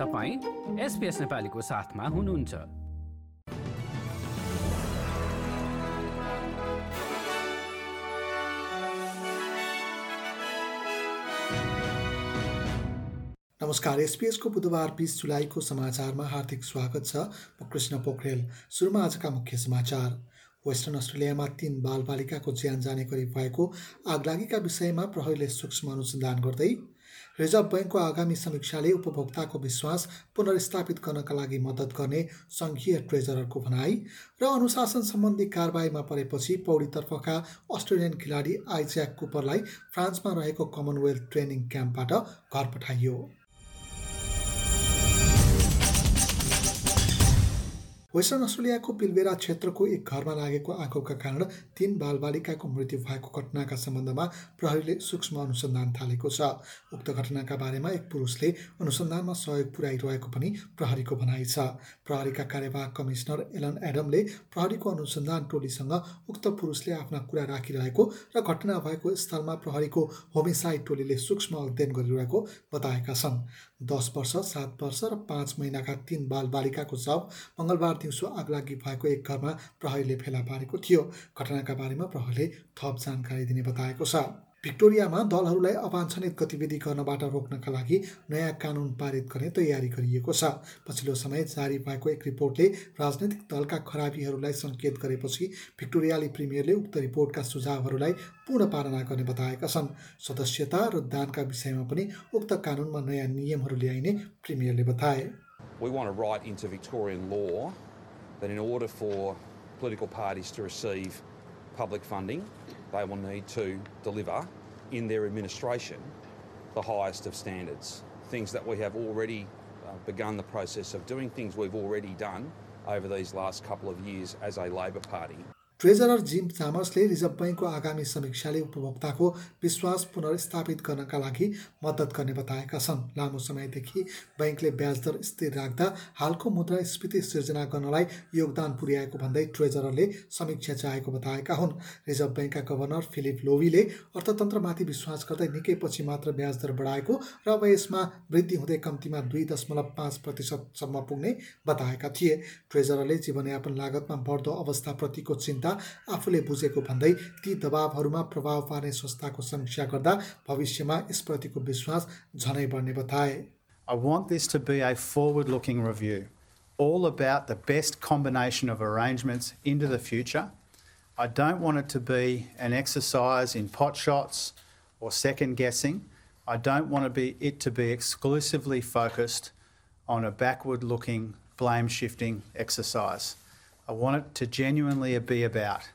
तपाईँ एसपिएस नेपालीको साथमा हुनुहुन्छ। नमस्कार एसपिएसको बुधबार बिस जुलाईको समाचारमा हार्दिक स्वागत छ। म कृष्ण पोखरेल। सुरुमा आजका मुख्य समाचार। वेस्टर्न अस्ट्रेलियामा तीन बालबालिकाको ज्यान जाने गरी भएको आगलागीका विषयमा प्रहरीले सूक्ष्म अनुसन्धान गर्दै रिजर्भ ब्याङ्कको आगामी समीक्षाले उपभोक्ताको विश्वास पुनर्स्थापित गर्नका लागि मद्दत गर्ने सङ्घीय ट्रेजररको भनाई र अनुशासन सम्बन्धी कारवाहीमा परेपछि पौडीतर्फका अस्ट्रेलियन खेलाडी आइज्याक कुपरलाई फ्रान्समा रहेको कमनवेल्थ ट्रेनिङ क्याम्पबाट घर पठाइयो। वेस्टर्न अस्ट्रेलियाको पिलबेरा क्षेत्रको एक घरमा लागेको आगोका कारण तीन बालबालिकाको मृत्यु भएको घटनाका सम्बन्धमा प्रहरीले सूक्ष्म अनुसन्धान थालेको छ। उक्त घटनाका बारेमा एक पुरुषले अनुसन्धानमा सहयोग पुर्याइरहेको पनि प्रहरीको भनाइ छ। प्रहरीका कार्यवाहक कमिसनर एलन एडमले प्रहरीको अनुसन्धान टोलीसँग उक्त पुरुषले आफ्ना कुरा राखिरहेको र घटना भएको स्थलमा प्रहरीको होमिसाइड टोलीले सूक्ष्म अध्ययन गरिरहेको बताएका छन्। दस वर्ष सात वर्ष र पाँच महिनाका तीन बालबालिकाको शव मङ्गलबार दिउँसो आगलागी भएको एक घरमा प्रहरीले फेला पारेको थियो। घटनाका बारेमा प्रहरीले थप जानकारी दिने बताएको छ। भिक्टोरियामा दलहरूलाई अवाञ्छनित गतिविधि गर्नबाट रोक्नका लागि नयाँ कानुन पारित गर्ने तयारी गरिएको छ। पछिल्लो समय जारी भएको एक रिपोर्टले राजनैतिक दलका खराबीहरूलाई सङ्केत गरेपछि भिक्टोरियाली प्रिमियरले उक्त रिपोर्टका सुझावहरूलाई पूर्ण पालना गर्ने बताएका छन्। सदस्यता र दानका विषयमा पनि उक्त कानुनमा नयाँ नियमहरू ल्याइने प्रिमियरले बताए। That in order for political parties to receive public funding, they will need to deliver in their administration the highest of standards. Things that we have already uh, begun the process of doing, things we've already done over these last couple of years as a Labor Party. Treasurer Jim चामर्सले reserve ब्याङ्कको आगामी समीक्षाले उपभोक्ताको विश्वास पुनर्स्थापित गर्नका लागि मद्दत गर्ने बताएका छन्। लामो समयदेखि ब्याङ्कले ब्याज दर स्थिर राख्दा हालको मुद्रास्फीति सिर्जना गर्नलाई योगदान पुर्याएको भन्दै ट्रेजररले समीक्षा चाहेको बताएका हुन्। रिजर्भ ब्याङ्कका गभर्नर फिलिप लोवीले अर्थतन्त्रमाथि विश्वास गर्दै निकै पछि मात्र ब्याज दर बढाएको र अब यसमा वृद्धि हुँदै कम्तीमा दुई दशमलव पाँच प्रतिशतसम्म पुग्ने बताएका थिए। ट्रेजररले जीवनयापन लागतमा बढ्दो अवस्थाप्रतिको चिन्ता आफूले बुझेको भन्दै ती दबावहरूमा प्रभाव पार्ने संस्थाको समीक्षा गर्दा भविष्यमा यसप्रतिको विश्वास झनै बढ्ने बताए I want this to be a forward looking review, all about the best combination of arrangements into the future. I don't want it to be an exercise in pot shots or second guessing. I don't want to be, it to be exclusively focused on a backward looking blame shifting exercise. I want it to genuinely be about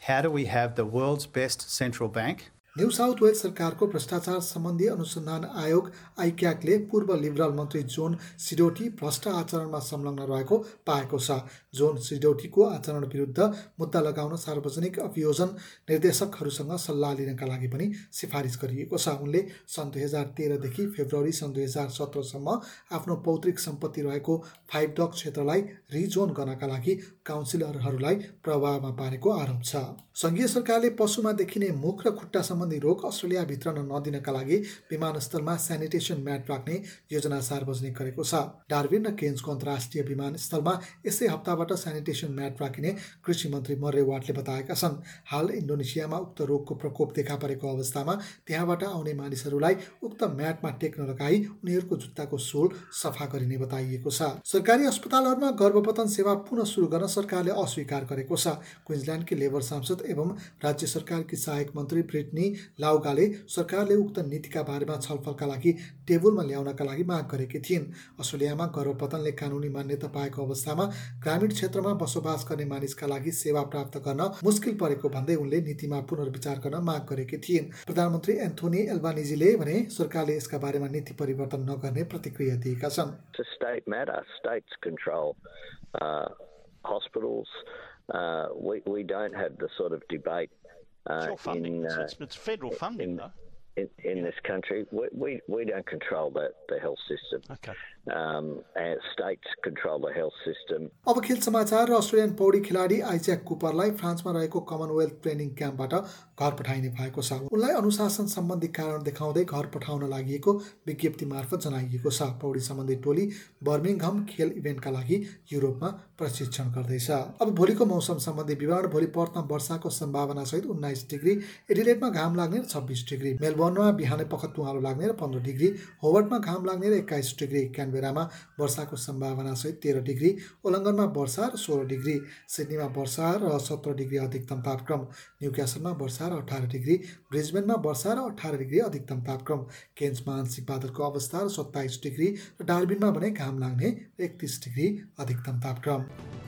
how do we have the world's best central bank New South Wales सरकारको भ्रष्टाचार सम्बन्धी अनुसन्धान आयोग आइक्याकले पूर्व liberal मन्त्री John सिडोटी भ्रष्ट आचरणमा संलग्न रहेको पाएको छ। जोन सिडोटीको आचरण विरुद्ध मुद्दा लगाउन सार्वजनिक अभियोजन निर्देशकहरूसँग सल्लाह लिनका लागि पनि सिफारिस गरिएको छ। उनले सन् दुई हजार तेह्रदेखि फेब्रुअरी सन् दुई हजार सत्रसम्म आफ्नो पौत्रिक सम्पत्ति रहेको फाइभ डक क्षेत्रलाई रिजोन गर्नका लागि काउन्सिलरहरूलाई प्रभावमा पारेको आरोप छ। सङ्घीय सरकारले पशुमा देखिने मुख र खुट्टा सम्बन्धी रोग अस्ट्रेलियाभित्र नदिनका लागि विमानस्थलमा सेनिटेसन म्याट राख्ने योजना सार्वजनिक गरेको छ। डार्बिन र केन्सको अन्तर्राष्ट्रिय विमानस्थलमा यसै हप्ताबाट सेनिटेसन म्याट राखिने कृषि मन्त्री मर्रे वाटले बताएका छन्। हाल इन्डोनेसियामा उक्त रोगको प्रकोप देखा परेको अवस्थामा त्यहाँबाट आउने मानिसहरूलाई उक्त म्याटमा टेक्न लगाई उनीहरूको जुत्ताको सोल सफा गरिने बताइएको छ। सरकारी अस्पतालहरूमा गर्भपतन सेवा पुनः सुरु गर्न सरकारले अस्वीकार गरेको छ। क्विन्सल्यान्डकी लेबर सांसद एवं राज्य सरकारकी सहायक मन्त्री ब्रिटनी लाउगाले सरकारले उक्त नीतिका बारेमा छलफलका लागि टेबलमा ल्याउनका लागि माग गरेकी थिइन् अस्ट्रेलियामा गर्भपतनले कानुनी मान्यता पाएको अवस्थामा ग्रामीण क्षेत्रमा बसोबास गर्ने मानिसका लागि सेवा प्राप्त गर्न मुस्किल परेको भन्दै उनले नीतिमा पुनर्विचार गर्न माग गरेकी थिइन् प्रधानमन्त्री एन्थोनी एल्बानिजीले भने सरकारले यसका बारेमा नीति परिवर्तन नगर्ने प्रतिक्रिया दिएका छन् uh. Uh, we, we don't have the sort of debate uh, It's funding. in, uh, it's, it's federal funding, in, though. in, in this country, we, we, we don't control the, the health system. Okay. Um. अब खेल समाचार र Australian पौडी खेलाडी Isaac कुपरलाई फ्रान्समा रहेको Commonwealth training क्याम्पबाट घर पठाइने भएको छ। उनलाई अनुशासन सम्बन्धी कारण देखाउँदै घर पठाउन लागि विज्ञप्ति मार्फत जनाइएको छ। पौडी सम्बन्धी टोली बर्मिङहम खेल इभेन्टका लागि युरोपमा प्रशिक्षण गर्दैछ। अब भोलिको मौसम सम्बन्धी विवरण भोलि पर्थमा वर्षाको सम्भावना सहित उन्नाइस डिग्री एडिलेटमा घाम लाग्ने र छब्बिस डिग्री मेलबर्नमा बिहानै पख तुवालो लाग्ने र पन्ध्र डिग्री होवर्टमा घाम लाग्ने र एक्काइस डिग्री क्यानबेरामा वर्षाको सम्भावना सहित तेह्र डिग्री ओलङ्गनमा वर्षा र सोह्र डिग्री सिडनीमा वर्षा र सत्र डिग्री अधिकतम तापक्रम न्युक्यासलमा वर्षा र अठार डिग्री ब्रिजबेनमा वर्षा र अठार डिग्री अधिकतम तापक्रम केन्समा आंशिक बादलको अवस्था र सत्ताइस डिग्री र डार्बिनमा भने घाम लाग्ने एकतिस डिग्री अधिकतम तापक्रम।